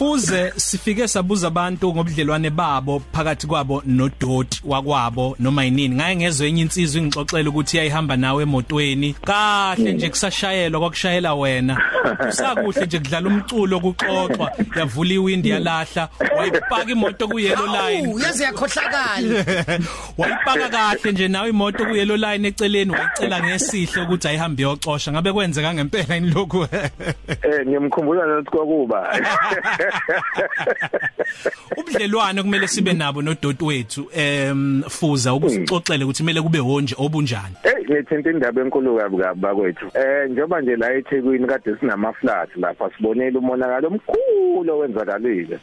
fuze sifike sabuza abantu ngobudlelwane babo phakathi kwabo nodoti wakwabo noma yinini ngaye ngezwe enye insizwe ingixoxela ukuthi iyayihamba nawe emotweni. Kahle nje kusashayelwa kwakushayela wena. Kusakuhle nje kudlala umculo kuxoxwa yavula iwindi yalahla wayipaka imoto ku yellow line. Awu yaze yakhohlakala. wayipaka kahle nje nawe imoto ku yellow line eceleni wayicela ngesihle ukuthi ayihambe yoxosha. Ngabe kwenzeka ngempela inilokhu Eh ngiyamkhumbula nokuthi kwakuba. ubudlelwane kumele sibe nabo nodoti wethu em fuza ukusixoxele ukuthi kumele kube honje obunjani Eh ngithinta indaba enkulu kabi kabi bakwethu. Eh njoba nje la eThekwini kade sinama flats lapha sibonile umonakalo omkhulu owenzakalile.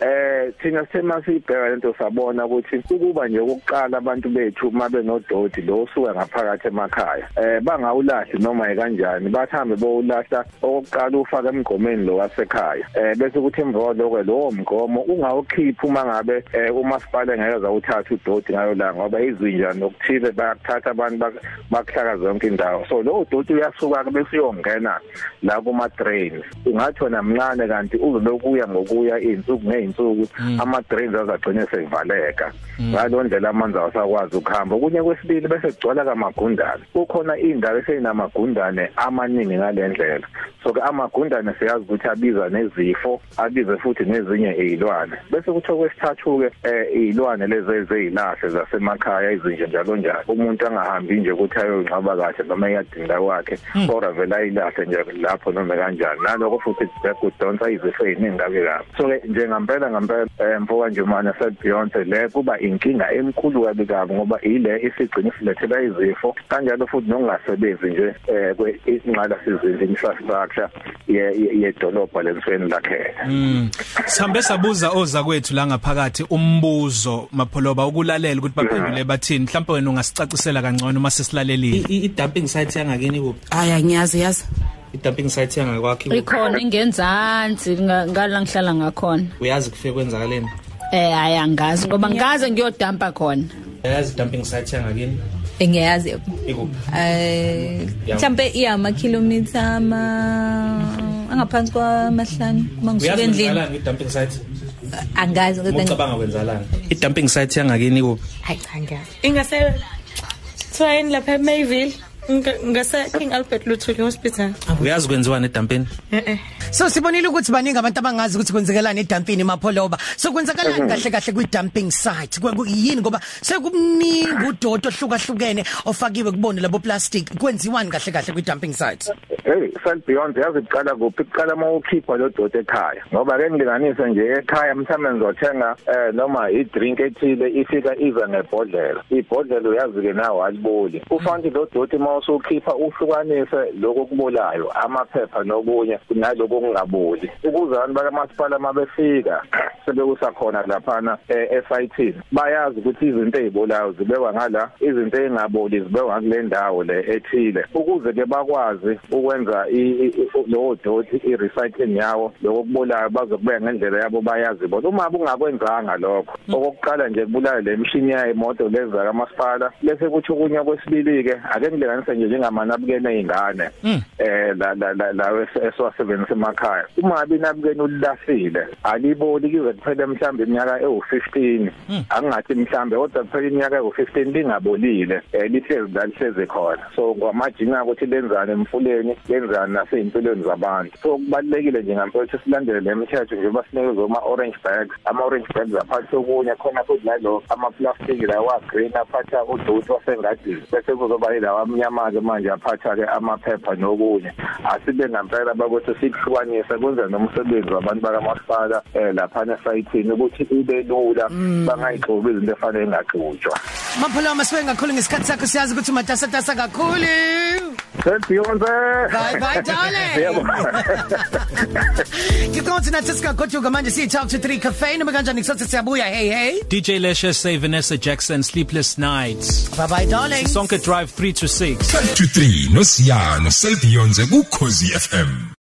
Eh thina sithema sibheka lento sabona ukuthi ukuba nje ukuqala abantu bethu uma benodoti lo usuka ngaphakathi emakhaya. Eh bangawulahli noma yikanjani bathambe bowulahla okokuqala ufaka emgqomeni lo wasekhaya. Eh bese kuthi emva lokho lo mgomo ungawukhipha uma ngabe eh, umasipala ngeke zawuthatha udoti ngayo la ngoba izinja nokuthile bayakuthatha abantu bak- bakuhlaka zonke indawo. So lo doti uyasuka ke bese uyongena la kuma drains ungathi wona mncane kanti uzokuya ngokuya izinsuku ngeinsuku ama drains azagcina sevaleka ngalo ndlela amanzi awasakwazi ukuhamba. Kunye kwesibili bese kugcwala kamagundane. Kukhona indawo eseyinamagundane amaningi ngalendlela so ke amagundane siyazi ukuthi abiza nezifo abize futhi nezinye izilwane bese kuthiwa kwesithathu ke izilwane lezi eziyilahle zasemakhaya izinje njalo njalo. Umuntu angahambi nje ukuthi ayongcaba kahle noma iyadinga kwakhe kodwa vele ayilahle nje lapho noma kanjani. Naloko futhi kudonsa izifo eziningi kabi. Kabi so ke njengempela ngempela eh, mfoka nje mana said Beyonce le kuba inkinga enkulu kabi kabi ngoba ile isigcina isilethela izifo. Kanjalo futhi nokungasebenzi nje eh, kwe inqala sizinda infrastructure ye- ye- yedolobha lesifeni lakhela. Mm. Sihambe sabuza oza kwethu la ngaphakathi umbuzo mapholoba ukulalela ukuthi baphendule bathini mhlawumbe wena ungasicacisela kangcono uma sesilalelile i dumping site yangakini kuphi Aya ngiyazi yazi. i dumping site yangakwakho ikuphi? ikhona ingenzansi nga- ngala ngihlala ngakhona uyazi kufike kwenzakaleni eh ayangazi ngoba ngaze ngiyodampa khona uyazi i dumping site yangakini Ngiyazi. ikuphi Eh Ya. mhlambe iyama kilometer ama angaphansi kwamahlanu mangisuka uyazi endlini. kwenzakalani i dumping site angazi kodwa ucabanga kwenzakalani i dumping site yangakini kuphi hayi cha ngiyazi ingase Twain lapha eMayville. Nga- ngase King Albert Luthuli Hospital uyazi kwenziwani edampeni eh eh So sibonile ukuthi baningi abantu abangazi ukuthi kwenzekalani edampini mapholoba. So kwenzakalani kahle kahle kwi dumping site. Kwe- ku- Yini ngoba sekubuningi udodo ohlukahlukene ofakiwe kubona labo plastic. Kwenziwani kahle kahle kwi dumping site? Hey, Sal Beyond yazi iqala kuphi? Iqala uma ukhipha lo doti ekhaya. Ngoba ke ngilinganise nje ekhaya mhlawumbe ngizothenga eh noma i drink ethile ifika iza ngebhodlela. Ibhodlela uyazi ke nawo aliboli. Ufanele lo doti uma usukhipha uhlukanise lokho kubolayo, amaphepha nokunye naloko okungaboli. Ukuze abantu bakamasipala mabefika sebekusa khona laphana eh, esayithini. Bayazi ukuthi izinto ezibolayo zibekwa ngala, izinto ezingaboli zibekwa kule ndawo le ethile. Ukuze ke bakwazi ukwenza i- i- i- lo doti i-recycling yawo lokho kubolayo bazokubeka ngendlela yabo bayazi bona uma bungakwenzanga lokho okokuqala nje kubulala le mshini yayimoto leza kamasipala bese kuthi okunye kwesibili ke ake ngilinganise nje njengamanabukeni ey'ngane eh la la la la esiwasebenzisa emakhaya uma ngabe inabukeni ulilahlile aliboli kuze kuphele mhlambe iminyaka ewu15 angathi mhlambe kodwa kuphele iminyaka ewu15 lingabolile eh lihlezi la lihlezi khona. So kwamajinga ukuthi lenzane emfuleni lenzane nasey'mpilweni zabantu. So kubalulekile nje ngempela ukuthi silandele le mithetho njengoba sinikezwe ama-orange bags. Ama-orange bags aphathe okunye khona futhi nalo ama-plastic lawa green aphatha uduthi wasengadini. Bese kuzoba yilawa amnyama-ke manje aphatha-ke amaphepha nokunye. Asibe ngempela bakuthi sikuhlukanise kwenze nomsebenzi wabantu bakamasipala um laphana esayithini ukuthi ube lula bangayigxobi izinto efanele ingagxutshwa Mapholoba masibe ngakhulu ngesikhathi sakho siyazi ukuthi umatasa tasa kakhulu. Beyonce Bye bye darling. Yebo. Ngicela nathi sikagoduka manje siyi talk to 3 cafe noma kanjani kusothi siyabuya hey hey. DJ Lesha say Vanessa Jackson Sleepless Nights Bye bye darling. Sonke Drive 3 to 6 to 3 noSiyano Selbionze ku Khosi FM